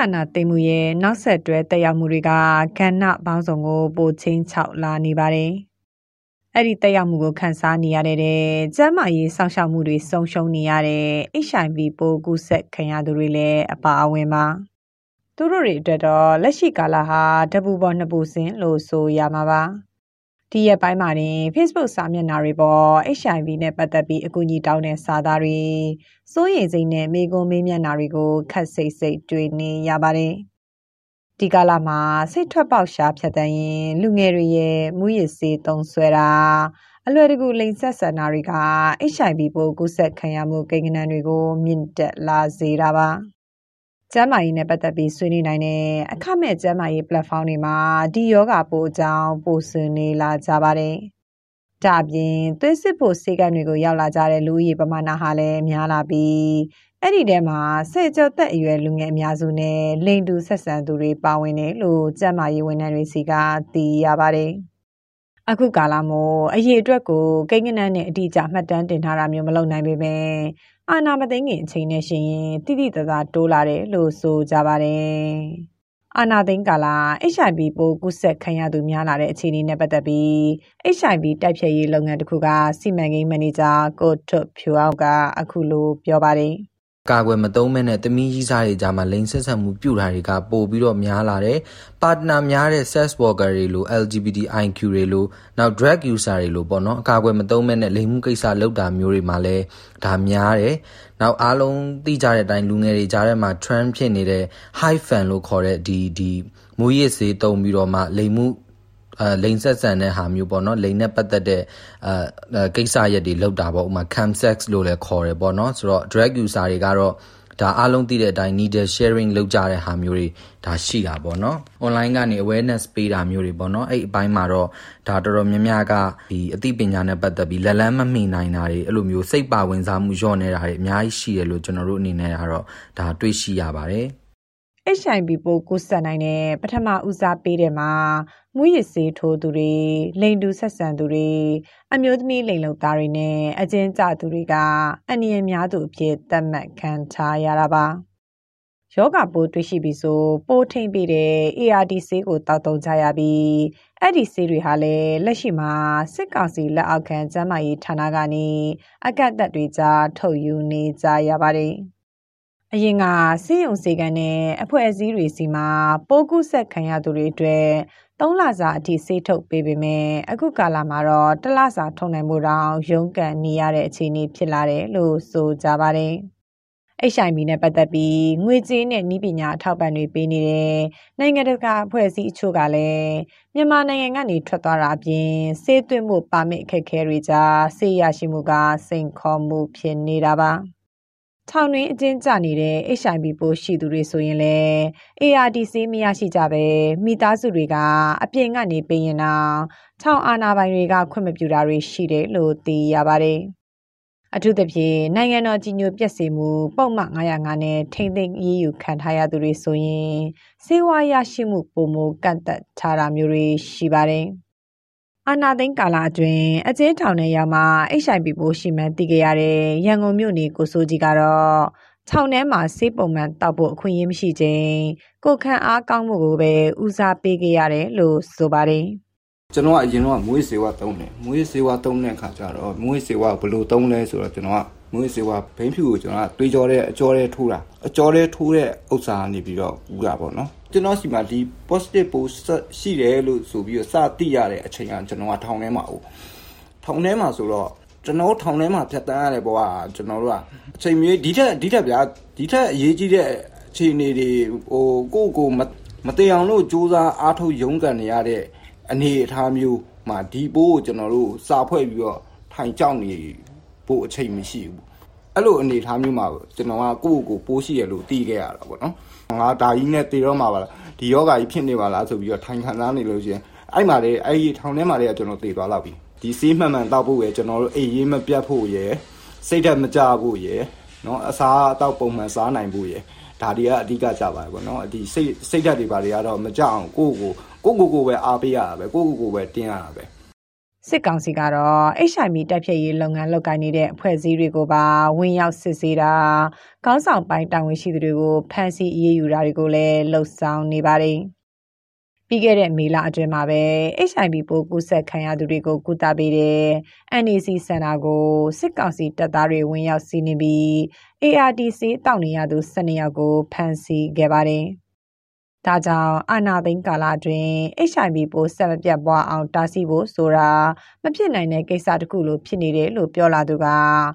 အာဏာသိမ်းမှုရဲ့နောက်ဆက်တွဲတက်ရောက်မှုတွေကကဏ္ဍပေါင်းစုံကိုပိုချင်းချောက်လာနေပါတယ်။အဲ့ဒီတက်ရောက်မှုကိုခန်းစားနေရတဲ့ကျန်းမာရေးစောင့်ရှောက်မှုတွေဆုံးရှုံးနေရတဲ့ HIV ပိုးကူးစက်ခံရသူတွေလည်းအပါအဝင်ပါ။သူတို့တွေအတွက်တော့လက်ရှိကာလဟာတပူပေါ်နှစ်ပူစင်လို့ဆိုရမှာပါ။ ဒီရက်ပိုင်းမှာတင် Facebook စာမျက်နှာတွေပေါ် HIV နဲ့ပတ်သက်ပြီးအကူအညီတောင်းတဲ့စာသားတွေစိုးရိမ်စိတ်နဲ့မိကုံးမေးမြန်းတာတွေကိုခက်စိတ်စိတ်တွေ့နေရပါတယ်။ဒီကာလမှာစိတ်ထွက်ပေါက်ရှားဖြတ်တန်းရင်လူငယ်တွေရဲ့မူရစ်စေးသုံးဆွဲတာအလွယ်တကူလိန်ဆက်ဆန္ဒတွေက HIV ပိုးကူးစက်ခံရမှုကိန်းဂဏန်းတွေကိုမြင့်တက်လာစေတာပါ။ ကျန်းမာရေးနဲ့ပတ်သက်ပြီးဆွေးနွေးနိုင်တဲ့အခမဲ့ကျန်းမာရေး platform တွေမှာဒီယောဂပိုးအကြောင်းပို့ဆွေးနွေးလာကြပါတယ်။ဒါအပြင်သွေးစစ်ဖို့ဆေးကမ်းတွေကိုရောက်လာကြတဲ့လူဦးရေပမာဏဟာလည်းများလာပြီးအဲ့ဒီထဲမှာဆယ်ကျော်သက်အရွယ်လူငယ်အများစုနဲ့လိင်တူဆက်ဆံသူတွေပါဝင်တယ်လို့ကျန်းမာရေးဝန်ထမ်းတွေစီကသိရပါတယ်။ အခုကာလမို့အရေးအတွက်ကိုကိန်းဂဏန်းနဲ့အတိအကျမှတ်တမ်းတင်ထားတာမျိုးမလုပ်နိုင်ပေမဲ့အာနာမသိငင်အချိန်နဲ့ရှင်ရင်တိတိတသားတိုးလာတယ်လို့ဆိုကြပါတယ်။အာနာသိန်းကာလ HIV ပိုးကူးစက်ခံရသူများလာတဲ့အခြေအနေနဲ့ပတ်သက်ပြီး HIV တိုက်ဖျက်ရေးလုပ်ငန်းတစ်ခုကစီမံကိန်းမန်နေဂျာကိုထွတ်ဖြူအောင်ကအခုလိုပြောပါတယ်။ ကာကွယ်မသုံးမဲနဲ့သမီးကြီးစားတွေကြားမှာလိင်ဆက်ဆံမှုပြုတာတွေကပိုပြီးတော့များလာတယ်။ partner များတဲ့ sex worker တွေလို LGBTIQ တွေလိုနောက် drug user တွေလိုပေါ့နော်အကာအကွယ်မသုံးမဲနဲ့လိင်မှုကိစ္စလုပ်တာမျိုးတွေမှာလည်းဒါများတယ်။နောက်အားလုံးသိကြတဲ့အတိုင်းလူငယ်တွေကြားထဲမှာ trend ဖြစ်နေတဲ့ high fan လို့ခေါ်တဲ့ဒီဒီမူရစ်စေးတုံပြီးတော့မှလိင်မှုအဲ လိန်ဆက်ဆန်တဲ့ဟာမျိုးပေါ့နော်လိန်နဲ့ပတ်သက်တဲ့အဲကိစ္စရက်တွေလောက်တာပေါ့ဥမာ cam sex လို့လည်းခေါ်တယ်ပေါ့နော်ဆိုတော့ drug user တွေကတော့ဒါအားလုံးသိတဲ့အတိုင်း needle sharing လုပ်ကြတဲ့ဟာမျိုးတွေဒါရှိတာပေါ့နော် online ကနေ awareness ပေးတာမျိုးတွေပေါ့နော်အဲ့အပိုင်းမှာတော့ဒါတော်တော်များများကဒီအသိပညာနဲ့ပတ်သက်ပြီးလက်လန်းမမိနိုင်တာတွေအဲ့လိုမျိုးစိတ်ပါဝင်စားမှုညော့နေတာတွေအများကြီးရှိတယ်လို့ကျွန်တော်တို့အနေနဲ့ကတော့ဒါတွေ့ရှိရပါတယ် HIV ပိုးကူးစက်နိုင်တဲ့ပထမဦးစားပေးတဲ့မှာမူရစ်ဆေးထိုးသူတွေလိန်တူဆက်ဆံသူတွေအမျိုးသမီးလိန်လုံသားတွေနဲ့အကျဉ်းကျသူတွေကအနည်းများသူအဖြစ်သတ်မှတ်ခံထားရတာပါယောဂပိုးတွေ့ရှိပြီဆိုပိုးထိမ့်ပြီးတဲ့ ARD ဆေးကိုတောက်တုံကြရပြီးအဲ့ဒီဆေးတွေဟာလည်းလက်ရှိမှာစစ်ကောင်စီလက်အောက်ခံကျန်းမာရေးဌာနကနေအကန့်အသတ်တွေကြားထုတ်ယူနေကြရပါတယ်။ အရင်ကစေယုံစေကန်နဲ့အဖွဲ့အစည်းတွေစီမှာပိုးကူးဆက်ခံရသူတွေအတွက်၃လစာအထိဆေးထုတ်ပေးပေမဲ့အခုကာလမှာတော့တစ်လစာထုတ်နိုင်မှုတောင်ရုန်းကန်နေရတဲ့အခြေအနေဖြစ်လာတယ်လို့ဆိုကြပါတယ်။ HIV နဲ့ပတ်သက်ပြီးငွေကြေးနဲ့ဤပညာအထောက်ပံ့တွေပေးနေတဲ့နိုင်ငံတကာအဖွဲ့အစည်းအချို့ကလည်းမြန်မာနိုင်ငံကနေထွက်သွားတာအပြင်ဆေးသွင်းမှုပါမစ်အခက်အခဲတွေကြားဆေးရရှိမှုကစိန်ခေါ်မှုဖြစ်နေတာပါ။ ထောင်တွင်းအကျဉ်းကျနေတဲ့ HIV ပိုးရှိသူတွေဆိုရင်လည်း ARD ဆေးမရရှိကြပဲမိသားစုတွေက အပြင်ကနေပေးရင်တော့ထောင်အာဏာပိုင်တွေက ခွင့်မပြုတာတွေရှိတယ်လို့ သိရပါတယ်။အထူးသဖြင့်နိုင်ငံတော်ကြီးညိုပျက်စေမှုပုံမှန်905နဲ့ထိမ့်သိမ်းရေးယူခံထားရသူတွေဆိုရင်စေဝါရရှိမှုပုံမကန့်သက်ထားတာမျိုးတွေရှိပါတယ်။ အာနာသိန်းကာလအတွင်းအကျဉ်းထောင်ထဲရောက်မှ HIV ပိုးရှိမှန်းသိခဲ့ရတဲ့ရန်ကုန်မြို့နေကိုစိုးကြီးကတော့ထောင်ထဲမှာဆေးပုံမှန်တောက်ဖို့အခွင့်အရေးမရှိခြင်းကိုခန့်အားကောင်းမှုကိုပဲဦးစားပေးခဲ့ရတယ်လို့ဆိုပါတယ်ကျွန်တော်ကအရင်တော့မွေးစေဝါသုံးတယ်မွေးစေဝါသုံးတဲ့အခါကျတော့မွေးစေဝါဘယ်လိုသုံးလဲဆိုတော့ကျွန်တော်ကမွေးစေဝါဘိန်းဖြူကိုကျွန်တော်ကတွေးကြောတဲ့အကြောတဲ့ထိုးတာအကြောတဲ့ထိုးတဲ့ဥစ္စာကနေပြီးတော့ဦးတာပေါ့နော် ကျွန်တော်စီမှာဒီ positive post ရှိတယ်လို့ဆိုပြီးတော့စသိရတဲ့အချိန်ကကျွန်တော်ကထောင်ထဲမှာ哦ထောင်ထဲမှာဆိုတော့ကျွန်တော်ထောင်ထဲမှာဖြတ်တန်းရတဲ့ဘဝကျွန်တော်တို့ကအချိန်မြေးဒီထက်ဒီထက်ဗျာဒီထက်အရေးကြီးတဲ့အခြေအနေတွေဟိုကိုကိုမတည်အောင်လို့စူးစမ်းအားထုတ်ရုန်းကန်နေရတဲ့အနေအထားမျိုးမှာဒီပိုးကိုကျွန်တော်တို့စာဖွဲ့ပြီးတော့ထိုင်ကြောက်နေဖို့အချိန်မရှိဘူး အဲ့လိုအနေထားမျိုးမှာကျွန်တော်ကကိုယ့်ကိုယ်ပိုးရှိရလို့တီးခဲ့ရတာပေါ့နော်ငါဒါကြီးနဲ့တည်တော့မှာပါလားဒီယောဂါကြီးဖြစ်နေပါလားဆိုပြီးတော့ထိုင်ခံစားနေလို့ရှိရင်အဲ့မှာလေအဲ့ဒီထောင်ထဲမှာလေကျွန်တော်တည်သွားတော့ပြီဒီစေးမှန်မှန်တောက်ဖို့ရယ်ကျွန်တော်တို့အိမ်ရေးမပြတ်ဖို့ရယ်စိတ်ဓာတ်မကြဖို့ရယ်နော်အစားအသောက်ပုံမှန်စားနိုင်ဖို့ရယ်ဒါတွေကအဓိကကြပါတယ်ပေါ့နော်ဒီစိတ်စိတ်ဓာတ်တွေပါတွေကတော့မကြအောင်ကိုယ့်ကိုကိုယ့်ကိုယ်ကိုပဲအားပေးရတာပဲကိုယ့်ကိုယ်ကိုပဲတင်းရတာပဲ စစ်ကောင်စီကတော့ HIV တိုက်ဖျက်ရေးလုပ်ငန်းလုပ်ကိုင်နေတဲ့အဖွဲ့အစည်းတွေကိုပါဝင်ရောက်စစ်ဆေးတာကောင်းဆောင်ပိုင်းတာဝန်ရှိသူတွေကိုဖမ်းဆီးအရေးယူတာတွေကိုလည်းလှုပ်ဆောင်နေပါတယ်။ပြီးခဲ့တဲ့မေလအတွင်းမှာပဲ HIV ပိုးကူးစက်ခံရသူတွေကိုကုသပေးတဲ့ NAC စင်တာကိုစစ်ကောင်စီတပ်သားတွေဝင်ရောက်စီးနင်းပြီး ART ဆေးတောက်နေရသူ12ယောက်ကိုဖမ်းဆီးခဲ့ပါတယ်။ ဒါကြောင့်အာနာသိန်းကာလအတွင်း HIV ပိုးဆက်မပြတ်ပွားအောင်တားဆီးဖို့ဆိုတာမဖြစ်နိုင်တဲ့ကိစ္စတစ်ခုလိုဖြစ်နေတယ်လို့ပြောလာသူက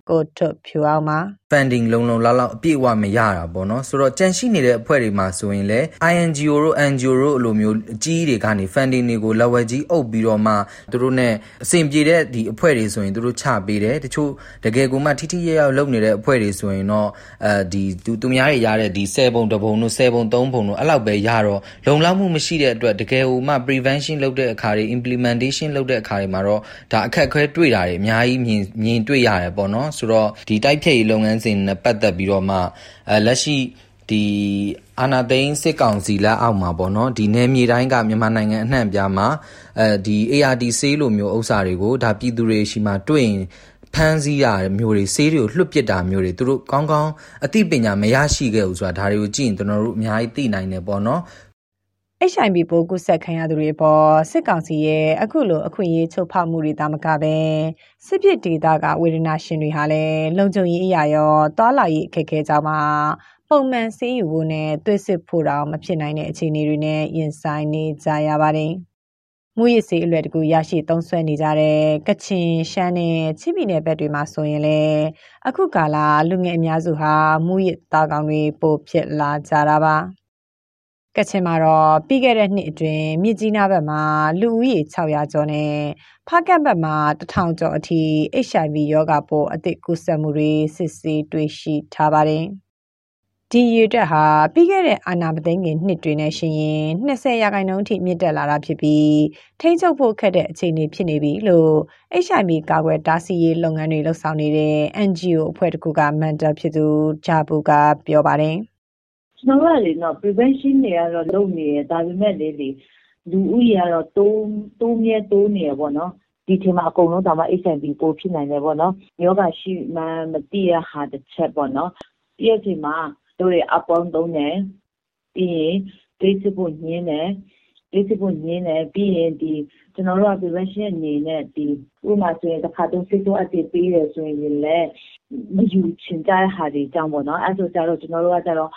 ကိုထွတ်ဖြူအောင်ပါ funding လုံလုံလောက်လောက်အပြည့်အဝမရတာပေါ့နော်ဆိုတော့ကြန့်ရှိနေတဲ့အဖွဲ့တွေမှာဆိုရင်လည်း INGO တို့ NGO တို့အလိုမျိုးအကြီးတွေကနေ funding တွေကိုလက်ဝဲကြီးအုပ်ပြီးတော့မှသူတို့ ਨੇ အဆင်ပြေတဲ့ဒီအဖွဲ့တွေဆိုရင်သူတို့ချပေးတယ်တချို့တကယ်ကိုမှထိထိရရောက်လုပ်နေတဲ့အဖွဲ့တွေဆိုရင်တော့အဲဒီသူသူများတွေရတဲ့ဒီ10ပုံတပုံတို့10ပုံ3ပုံတို့အဲ့လောက်ပဲရတော့လုံလောက်မှုမရှိတဲ့အတွက်တကယ်ဟိုမှ prevention လုပ်တဲ့အခါတွေ implementation လုပ်တဲ့အခါတွေမှာတော့ဒါအခက်အခဲတွေ့တာတွေအများကြီးမြင်မြင်တွေ့ရတယ်ပေါ့နော်ဆိုတော့ဒီတိုက်ဖြတ်ရေးလုပ်ငန်းစဉ်နဲ့ပတ်သက်ပြီးတော့မှအဲလက်ရှိဒီအာနာသိန်းစစ်ကောင်စီလက်အောက်မှာပေါ့နော်ဒီနယ်မြေတိုင်းကမြန်မာနိုင်ငံအနှံ့ပြားမှာအဲဒီ ARD ဆေးလိုမျိုးဥစ္စာတွေကိုဒါပြည်သူတွေရှိမှတွေ့ရင်ဖမ်းဆီးရမျိုးတွေဆေးတွေကိုလွှတ်ပစ်တာမျိုးတွေသူတို့ကောင်းကောင်းအသိပညာမရရှိခဲ့ဘူးဆိုတာဒါတွေကိုကြည့်ရင်ကျွန်တော်တို့အများကြီးသိနိုင်တယ်ပေါ့နော် HIV ပိုးကူးစက်ခံရသူတွေပေါ်စစ်ကောင်စီရဲ့အခုလိုအခွင့်အရေးချုပ်ဖောက်မှုတွေတာမကပဲစစ်ပစ်ဒေသကဝေဒနာရှင်တွေဟာလည်းလုံခြုံရေးအရာရောတွာလာရေးအခက်အခဲကြောင့်မှပုံမှန်ဆေးယူဖို့နဲ့သွေးစစ်ဖို့တောင်မဖြစ်နိုင်တဲ့အခြေအနေတွေနဲ့ရင်ဆိုင်နေကြရပါတယ်။မူရစ်စေးအလွယ်တကူရရှိသုံးဆွဲနေကြတဲ့ကချင်ရှမ်းနဲ့ချင်းပြည်နယ်ဘက်တွေမှာဆိုရင်လည်းအခုကာလလူငယ်အများစုဟာမူရစ်သားကောင်တွေပိုဖြစ်လာကြတာပါ။ ကချင်မှာတော့ပြီးခဲ့တဲ့နှစ်အတွင်းမြစ်ကြီးနားဘက်မှာလူဦးရေ600ကျော်နဲ့ဖားကတ်ဘက်မှာ1000ကျော်အထိ HIV ရောဂါပိုးအသစ်ကူးစက်မှုတွေစစ်ဆေးတွေ့ရှိထားပါတယ်။ဒီရေတက်ဟာပြီးခဲ့တဲ့အာနာမသိငင်နှစ်တွေနဲ့ရှင်ရင်20ရာခိုင်နှုန်းအထိမြင့်တက်လာတာဖြစ်ပြီးထိန်းချုပ်ဖို့ခက်တဲ့အခြေအနေဖြစ်နေပြီလို့ HIV ကာကွယ်တားဆီးရေးလုပ်ငန်းတွေလှုပ်ဆောင်နေတဲ့ NGO အဖွဲ့တစ်ခုကမန်တာဖြစ်သူဂျာဘူကပြောပါတယ်။ ကျွန်တော်တို့ကလေနော် prevention တွေကတော့လုပ်နေတယ်ဒါပေမဲ့လေလေလူဦးရေကတော့တိုးတိုးမြဲတိုးနေရပေါ့နော်ဒီချိန်မှာအကုန်လုံးတောင်မှ HIV ပိုးဖြစ်နိုင်တယ်ပေါ့နော်ယောဂရှိမှမသိရဟာတစ်ချက်ပေါ့နော်ဒီအချိန်မှာတို့တွေအပေါင်းသုံးတယ်ပြီးရင်တွေးစစ်ဖို့ညင်းတယ်တွေးစစ်ဖို့ညင်းတယ်ပြီးရင်ဒီကျွန်တော်တို့က prevention အနေနဲ့ဒီဥပမာဆိုရင်တစ်ခါတော့စိတ်ဆိုးအပ်ပေးတယ်ဆိုရင်လည်းမယူချင်ကြတဲ့ဟာတွေကြောင့်ပေါ့နော်အဲဆိုကြတော့ကျွန်တော်တို့ကကြတော့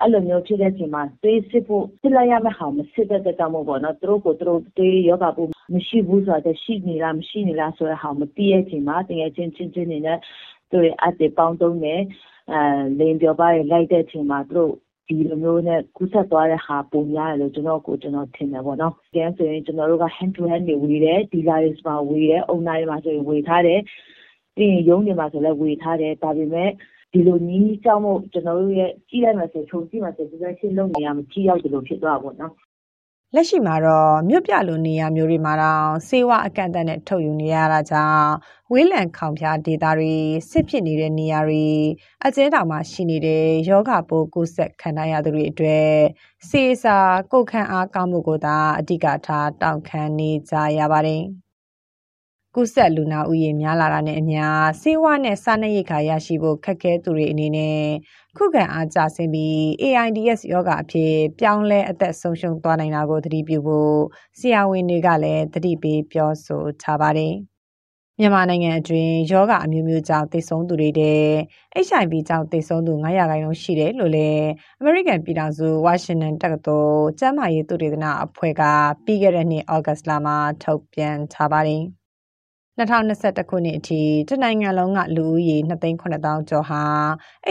အဲ့လိုမျိုးဖြစ်တဲ့အချိန်မှာသွေးစစ်ဖို့စစ်လိုက်ရမယ့်ဟာမစစ်တဲ့အတွက်ကြောင့်မို့ပေါ့နော်သူတို့ကိုသူတို့သွေးရောဂါပိုးမရှိဘူးဆိုတော့ရှိနေလားမရှိနေလားဆိုတဲ့ဟာမသိတဲ့အချိန်မှာတကယ်ချင်းချင်းချင်းနေတဲ့သူတွေအတေပေါင်းတုံးနေအဲလင်းပြောပါရလိုက်တဲ့အချိန်မှာသူတို့ဒီလိုမျိုးနဲ့ကူးဆက်သွားတဲ့ဟာပုံများတယ်လို့ကျွန်တော်ကိုကျွန်တော်ထင်တယ်ပေါ့နော်။ကျန်ဆိုရင်ကျွန်တော်တို့က hand to hand တွေဝေတယ်ဒီလာတွေမှာဝေတယ်အုံနာတွေမှာဆိုရင်ဝေထားတယ်ပြီးရင်ရုံးတွေမှာဆိုလည်းဝေထားတယ်ဒါပေမဲ့ ဒီလိုနည်းကြောင့်မို့ကျွန်တော်တို့ရဲ့ကြည့်လိုက်မှဆိုခြုံကြည့်မှဆိုဒီလိုရှင်းလုပ်နေရမကြည့်ရောက်တယ်လို့ဖြစ်သွားပါတော့လက်ရှိမှာတော့မြို့ပြလိုနေရာမျိုးတွေမှာတော့စေဝအကန့်အသတ်နဲ့ထုတ်ယူနေရတာကြောင့်ဝေးလံခေါင်ဖျားဒေတာတွေစစ်ဖြစ်နေတဲ့နေရာတွေအကျဉ်းတောင်မှာရှိနေတဲ့ယောဂပိုးကုဆက်ခံရသူတွေအတွက်စေစာကိုခန့်အားကောင်းမှုကိုသာအဓိကထားတောင်းခံနေကြရပါတယ်။ ကူးစက်လူနာဦးရေများလာတာနဲ့အမျှဆေးဝါးနဲ့စားနပ်ရိက္ခာရရှိဖို့ခက်ခဲသူတွေအနေနဲ့ခုခံအားကျဆင်းပြီး AIDS ရောဂါအဖြစ်ပြောင်းလဲအသက်ဆုံးရှုံးသွားနိုင်တာကိုသတိပြုဖို့ဆရာဝန်တွေကလည်းသတိပေးပြောဆိုထားပါတယ်။မြန်မာနိုင်ငံအတွင်းယောဂအမျိုးမျိုးကြောင့်သေဆုံးသူတွေတဲ့ HIV ကြောင့်သေဆုံးသူ900ခိုင်နှုန်းရှိတယ်လို့လည်းအမေရိကန်ပြည်ထောင်စုဝါရှင်တန်တက္ကသိုလ်ကျန်းမာရေးသုတေသနအဖွဲ့ကပြီးခဲ့တဲ့နှစ်ဩဂတ်လမှာထုတ်ပြန်ထားပါတယ်။ 2021ခုနှစ်အထိတနိုင်ငံလုံးကလူဦးရေ2,900ကျော်ဟာ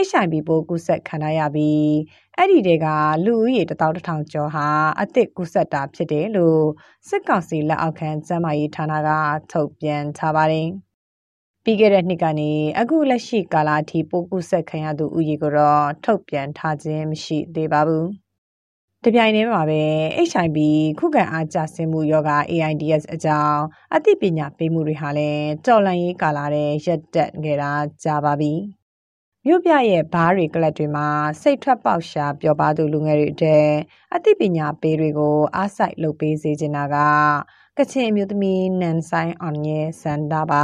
HIV ပိုးကူးစက်ခံရပြီးအဲ့ဒီတွေကလူဦးရေ1,100ကျော်ဟာအသစ်ကူးစက်တာဖြစ်တယ်လို့စစ်ကောင်စီလက်အောက်ခံကျန်းမာရေးဌာနကထုတ်ပြန်ထားပါတယ်။ပြီးခဲ့တဲ့နှစ်ကနေအခုလက်ရှိကာလအထိပိုးကူးစက်ခံရသူဦးရေကိုတော့ထုတ်ပြန်ထားခြင်းမရှိသေးပါဘူး။ တပြိုင်တည်းမှာပဲ HIV ခုခံအားကျဆင်းမှုယောဂ AIDS အကြောင်းအသိပညာပေးမှုတွေဟာလည်းကြော်လန့်ရေးကာလတဲ့ရက်တက်ခဲ့တာကြာပါပြီ။မြို့ပြရဲ့ဘားတွေကလပ်တွေမှာစိတ်ထွက်ပေါက်ရှာပျော်ပါသူလူငယ်တွေအတဲ့အသိပညာပေးတွေကိုအားစိုက်လုပ်ပေးစေချင်တာကကချင်အမျိုးသမီးနန်ဆိုင်အောင်ရဲ့စန္ဒပါ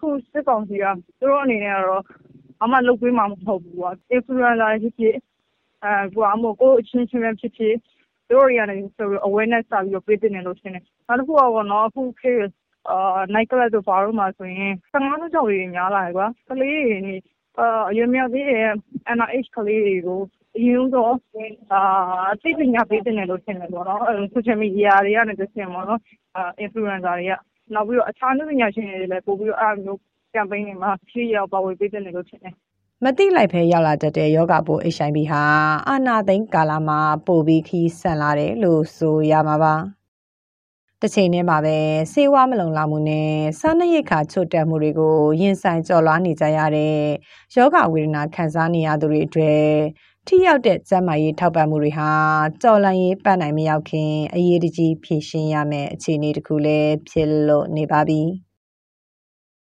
ခုစစ်ကောင်စီကသူတို့အနေနဲ့ကတော့အမှလုတ်ပေးမှာမဟုတ်ဘူးကွာ influencer ဖြစ်ဖြစ်အဲ ကွာမကိုအချင်းချင်းဖြစ်ဖြစ်သူတို့ရနေဆိုတော့ awareness စာပြီးတော့ပေးတင်တယ်လို့ရှင်းတယ်နောက်တစ်ခုကတော့နော်အခုခေတ်အာ night club တို့ဘာလို့မှဆိုရင်15နှစ်ကျော်တွေများလာတယ်ကွာကလေးတွေနေအာအရင်မြောက်သေးတဲ့ NIH ကလေးတွေကိုအရင်တော့အာသိပညာပေးတင်တယ်လို့ရှင်းတယ်ပေါ့နော် social media တွေကနေတစ်ဆင့်ပေါ့နော်အာ influencer တွေကနောက်ပြီးတော့အခြားလူပညာရှင်တွေလည်းပို့ပြီးတော့အဲ့လိုမျိုး campaign တွေမှာဖြည့်ရောက်ပါဝင်ပေးတဲ့နေလို့ထင်တယ် မတိလိုက်ဖဲရောက်လာတတ်တဲ့ယောဂပိုး HIV ဟာအာနာသိန်းကာလမှာပိုပြီးခီးဆန်လာတယ်လို့ဆိုရမှာပါတစ်ချိန်တည်းမှာပဲစေဝါမလုံလောက်မှုနဲ့စားနပ်ရိက္ခာချို့တက်မှုတွေကိုရင်ဆိုင်ကြော်လွှားနေကြရတဲ့ယောဂဝေဒနာခံစားနေရသူတွေအတွက်ထိရောက်တဲ့ကျန်းမာရေးထောက်ပံ့မှုတွေဟာကြော်လန့်ရေးပတ်နိုင်မရောက်ခင်အရေးတကြီးဖြည့်ရှင်းရမယ့်အခြေအနေတစ်ခုလည်းဖြစ်လို့နေပါပြီ။